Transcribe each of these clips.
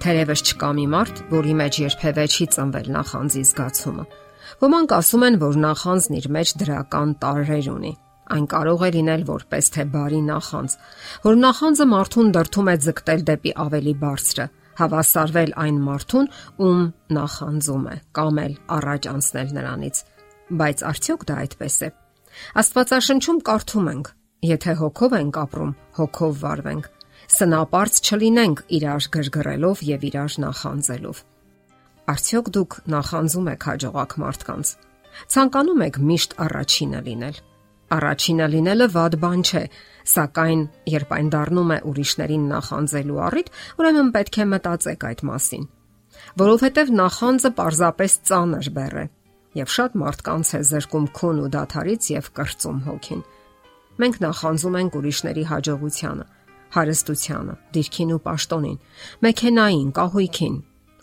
Թերևս չկա մի մարդ, որի մեջ երբևէ չի ծնվել նախանձի զգացումը։ Ոմանք ասում են, որ նախանձն իր մեջ դրական տարրեր ունի։ Այն կարող է լինել որպես թե բարի նախանձ, որ նախանձը մարդուն դրթում է ձգտել դեպի ավելի բարձրը, հավասարվել այն մարդուն, ում նախանձում է, կամ էլ առաջ անցնել նրանից։ Բայց արդյոք դա այդպես է։ Աստվածաշնչում կարդում ենք. Եթե հոգով ենք ապրում, հոգով վարվենք սնապարծ չլինենք իրար գրգռելով եւ իրար նախանձելով։ Արդյոք դուք նախանձում եք հաջողակ մարդկանց։ Ցանկանում եք միշտ առաջինը լինել։ Առաջինը լինելը վատ բան չէ, սակայն երբ այն դառնում է ուրիշներին նախանձելու առիթ, ուրեմն պետք է մտածեք այդ մասին։ Որովհետև նախանձը պարզապես ծանր բեռ է եւ շատ մարդկանց է զրկում քուն ու դաթարից եւ կրծում հոգին։ Մենք նախանձում ենք ուրիշների հաջողությանը, հարստությանը, դիրքին ու պաշտոնին, մեքենային, կահույքին։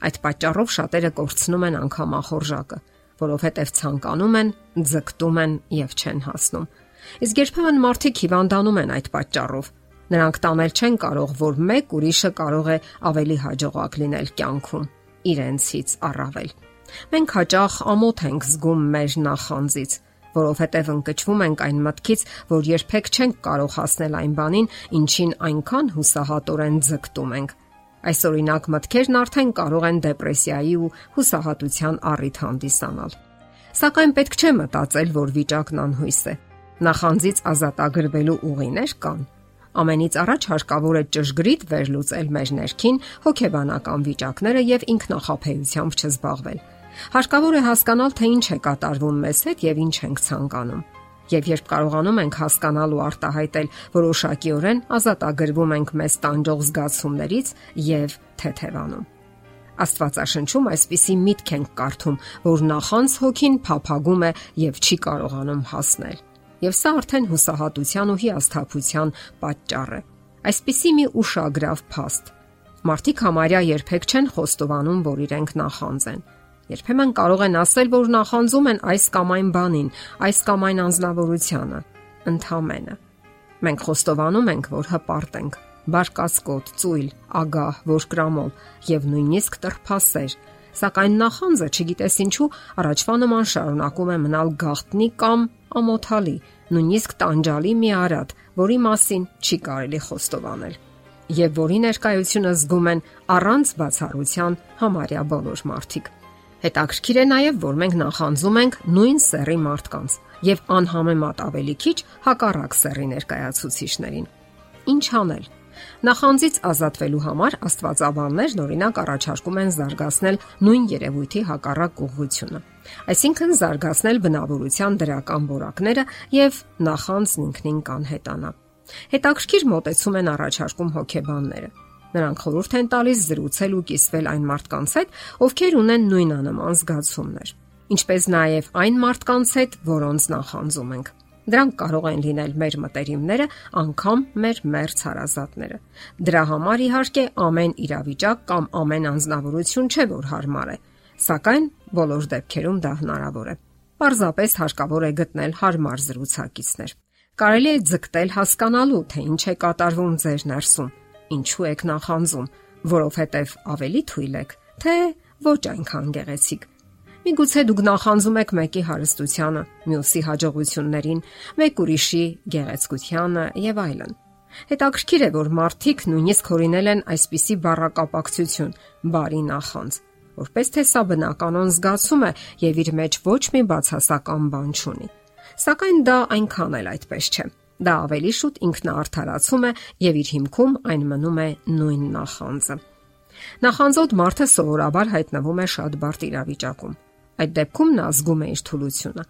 Այդ պատճառով շատերը կորցնում են անգամ ախորժակը, որովհետև ցանկանում են, ձգտում են եւ չեն հասնում։ Իսկ երբեմն մարդիկ հիվանդանում են այդ պատճառով։ Նրանք տանել չեն կարող, որ մեկ ուրիշը կարող է ավելի հաջողակ լինել կյանքում իրենցից առավել։ Մենք հաճախ ամոթ ենք զգում մեր նախանձից, որովհետև ընկճվում ենք այն մտքից, որ երբեք չենք կարող հասնել այն բանին, ինչին այնքան հուսահատորեն ձգտում ենք։ Այս օրինակ մտքերն արդեն կարող են դեպրեսիայի ու հուսահատության առիթ հանդիսանալ։ Սակայն պետք չէ մտածել, որ վիճակն անհույս է։ Նախանձից ազատագրվելու ուղիներ կան։ Ամենից առաջ հարկավոր է ճշգրիտ վերլուծել մեր ներքին հոգեբանական վիճակները եւ ինքնախապեյությամբ չզբաղվել Հարկավոր է հասկանալ, թե ինչ է կատարվում մեզ հետ եւ ինչ ենք ցանկանում։ Եվ երբ կարողանում ենք հասկանալ ու արտահայտել որոշակիորեն, ազատագրվում ենք մեզ տանջող զգացումներից եւ թեթևանում։ Աստվածաշնչում այսպիսի միտք ենք կարդում, որ նախանց հոգին փափագում է եւ չի կարողանում հասնել։ Եվ սա արդեն հուսահատության ու հիասթափության պատճառ է։ Այսպիսի մի ուշագրավ փաստ։ Մարդիկ համարյա երբեք չեն խոստովանում, որ իրենք նախանձ են Երբեմն կարող են ասել, որ նախանձում են այս կամ այն բանին, այս կամ այն անznավորությանը, ընդհանմենը։ Մենք խոստովանում ենք, որ հպարտ ենք, բարկասկոտ, ծույլ, ագահ, ворկրամոլ եւ նույնիսկ տրփասեր, սակայն նախանձը, չգիտես ինչու, առաջվա նման շարունակում է մնալ գաղտնի կամ ամոթալի, նույնիսկ տանջալի մի արատ, որի մասին չի կարելի խոստովանել եւ որի ներկայությունը զգում են առանց բացառության համարյա բոլոր մարդիկ։ Հետաքրքիր է նաև, որ մենք նախանձում ենք նույն սեռի մարդկանց եւ անհամեմատ ավելի քիչ հակառակ սեռի ներկայացուցիչներին։ Ինչ անել։ Նախանձից ազատվելու համար Աստվածաբաններն օրինակ առաջարկում են զարգացնել նույն երևույթի հակառակ ուղղությունը։ Այսինքն զարգացնել բնավորության դրական որակները եւ նախանձն ինքնին կանհետանա։ Հետաքրքիր մտածում են առաջարկում հոգեբանները Նրանք խորհուրդ են տալիս զրուցել ու կիսվել այն մարդկանց հետ, ովքեր ունեն նույնանման զգացումներ, ինչպես նաև այն մարդկանց հետ, որոնց նախանձում ենք։ Դրանք կարող են լինել մեր մտերիմները, անգամ մեր մերց հարազատները։ Դրա համար իհարկե ամեն իրավիճակ կամ ամեն անznավորություն չէ, որ հարմար է, սակայն բոլոր դեպքերում դա հնարավոր է։ Պարզապես հարկավոր է գտնել հարմար զրուցակիցներ։ Կարելի է ձգտել հասկանալու, թե ինչ է կատարվում ձեր ներսում Ինչու եք նախանձում, որովհետև ավելի թույլ եք, թե ոչ այնքան գեղեցիկ։ Միգուցե դուք նախանձում եք մեկի հարստությանը, մյուսի հաջողություններին, մեկ ուրիշի գեղեցկությանը եւ այլն։ Հետաքրքիր է, որ մարդիկ նույնիսկ հորինել են այսպիսի բառակապակցություն՝ բարի նախանձ, որպես թե սա բնականon զգացում է եւ իր մեջ ոչ մի բացասական բան չունի։ Սակայն դա այնքան էլ այդպես չէ։ Դա ավելի շուտ ինքնաարթարացում է եւ իր հիմքում այն մնում է նույն նախանձը։ Նախանձոտ մարդը սովորաբար հայտնվում է շատ բարդ իրավիճակում։ Այդ դեպքում նա զգում է իր թուլությունը,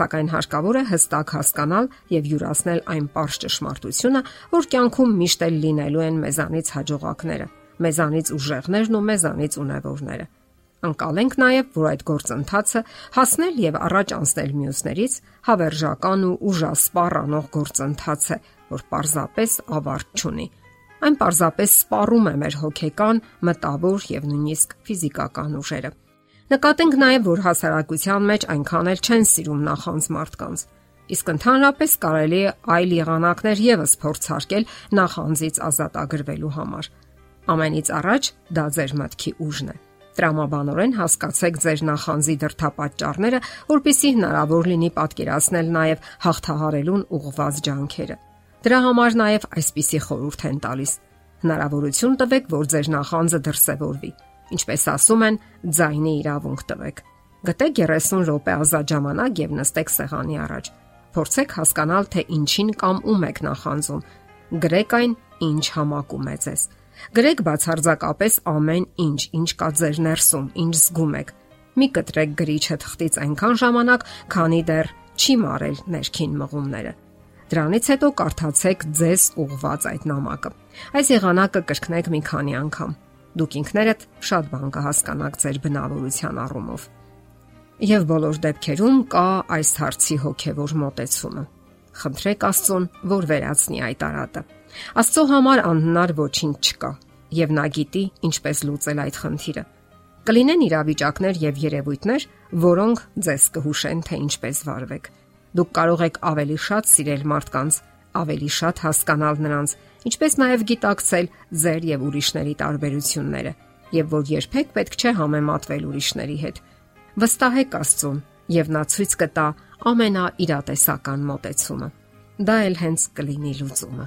սակայն հարկավոր է հստակ հասկանալ եւ յուրացնել այն པարզ ճշմարտությունը, որ կյանքում միշտ էլ լինելու են մեզանից հաջողակները, մեզանից ուժեղներն ու մեզանից ունևորները։ Անկալենք նաև, որ այդ գործընթացը հասնել եւ առաջ անցնել մյուսներից հավերժական ու ուժասպառ անող գործընթաց է, որ պարզապես ավարտ չունի։ Այն պարզապես սպառում է մեր հոգեկան, մտավոր եւ նույնիսկ ֆիզիկական ուժերը։ Նկատենք նաև, որ հասարակության մեջ այնքան էլ չեն սիրում նախանձ մարդկանց։ Իսկ ընդհանրապես կարելի է այլ եղանակներ եւս փորձարկել նախանձից ազատ ագրվելու համար Ամենից առաջ դա ձեր մտքի ուժն է։ Տրամաբանորեն հասկացեք ձեր նախանձի դրթապաճառները, որpիսի հնարավոր լինի պատկերացնել նաև հաղթահարելուն ուղղված ջանքերը։ Դրա համար նաև այսպիսի խորհուրդ են տալիս. հնարավորություն տվեք, որ ձեր նախանձը դրսևորվի։ Ինչպես ասում են, ձայնի իրավունք տվեք։ Գտեք 30 րոպե ազատ ժամանակ եւ նստեք սեղանի առաջ։ Փորձեք հասկանալ, թե ինչին կամ ում եք նախանձում։ Գրեք այն, ինչ համակում է ձեզ։ Գրեք բացարձակապես ամեն ինչ, ինչ կա ձեր ներսում, ինչ զգում եք։ Մի կտրեք գրիչը թղթից այնքան ժամանակ, քանի դեռ չի մարել ներքին մղումները։ Դրանից հետո կարդացեք ձեզ ուղված այդ նամակը։ Այս եղանակը կրկնեք մի քանի անգամ։ Դուք ինքներդ շատ բան կհասկանաք ձեր բնավորության առումով։ Եվ բոլոր դեպքերում կա այս հարցի հոգևոր մոտեցումը։ Խնդրեք Աստծուն, որ վերացնի այդ արատը։ Աստծո համար անհնար ոչինչ չկա, եւ նա գիտի ինչպես լուծել այդ խնդիրը։ Կլինեն իրավիճակներ եւ երևույթներ, որոնք ձեզ կհուշեն, թե ինչպես վարվեք։ Դուք կարող եք ավելի շատ սիրել մարդկանց, ավելի շատ հասկանալ նրանց, ինչպես նաև գիտակցել ձեր եւ ուրիշների տարբերությունները, եւ որ երբեք պետք չէ համեմատվել ուրիշների հետ Վստահեք Աստծուն, եւ նա ցույց կտա ամենաիրատեսական մոտեցումը։ Դա էլ հենց կլինի լուծումը։